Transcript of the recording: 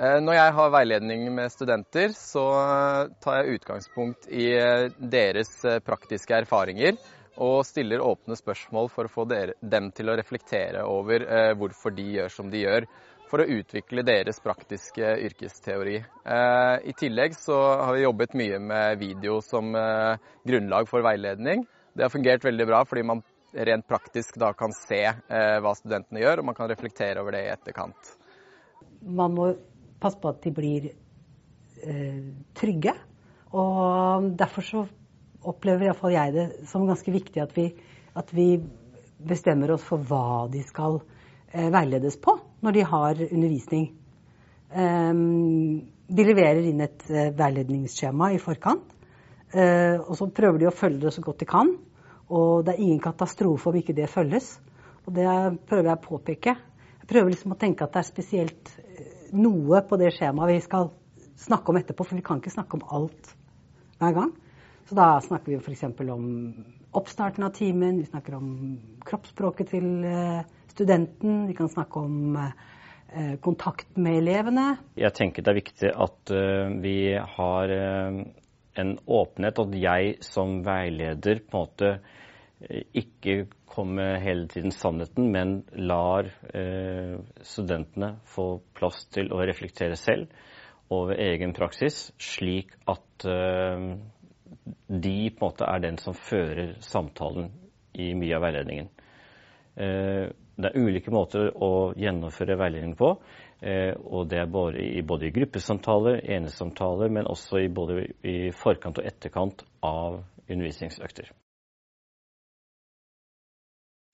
Når jeg har veiledning med studenter, så tar jeg utgangspunkt i deres praktiske erfaringer og stiller åpne spørsmål for å få dem til å reflektere over hvorfor de gjør som de gjør, for å utvikle deres praktiske yrkesteori. I tillegg så har vi jobbet mye med video som grunnlag for veiledning. Det har fungert veldig bra fordi man rent praktisk da kan se hva studentene gjør, og man kan reflektere over det i etterkant. Man må passe på at de blir trygge. Og derfor så opplever iallfall jeg det som ganske viktig at vi, at vi bestemmer oss for hva de skal veiledes på når de har undervisning. De leverer inn et veiledningsskjema i forkant. Og så prøver de å følge det så godt de kan. Og det er ingen katastrofe om ikke det følges. Og det prøver jeg å påpeke. Jeg prøver liksom å tenke at det er spesielt noe på det skjemaet vi skal snakke om etterpå, for vi kan ikke snakke om alt hver gang. Så da snakker vi f.eks. om oppstarten av timen, vi snakker om kroppsspråket til studenten, vi kan snakke om kontakt med elevene. Jeg tenker det er viktig at vi har en åpenhet, og at jeg som veileder på en måte ikke komme hele tiden sannheten, men lar studentene få plass til å reflektere selv over egen praksis, slik at de på en måte er den som fører samtalen i mye av veiledningen. Det er ulike måter å gjennomføre veiledning på. Og det er både i, både i gruppesamtaler, enesamtaler, men også i både i forkant og etterkant av undervisningsøkter.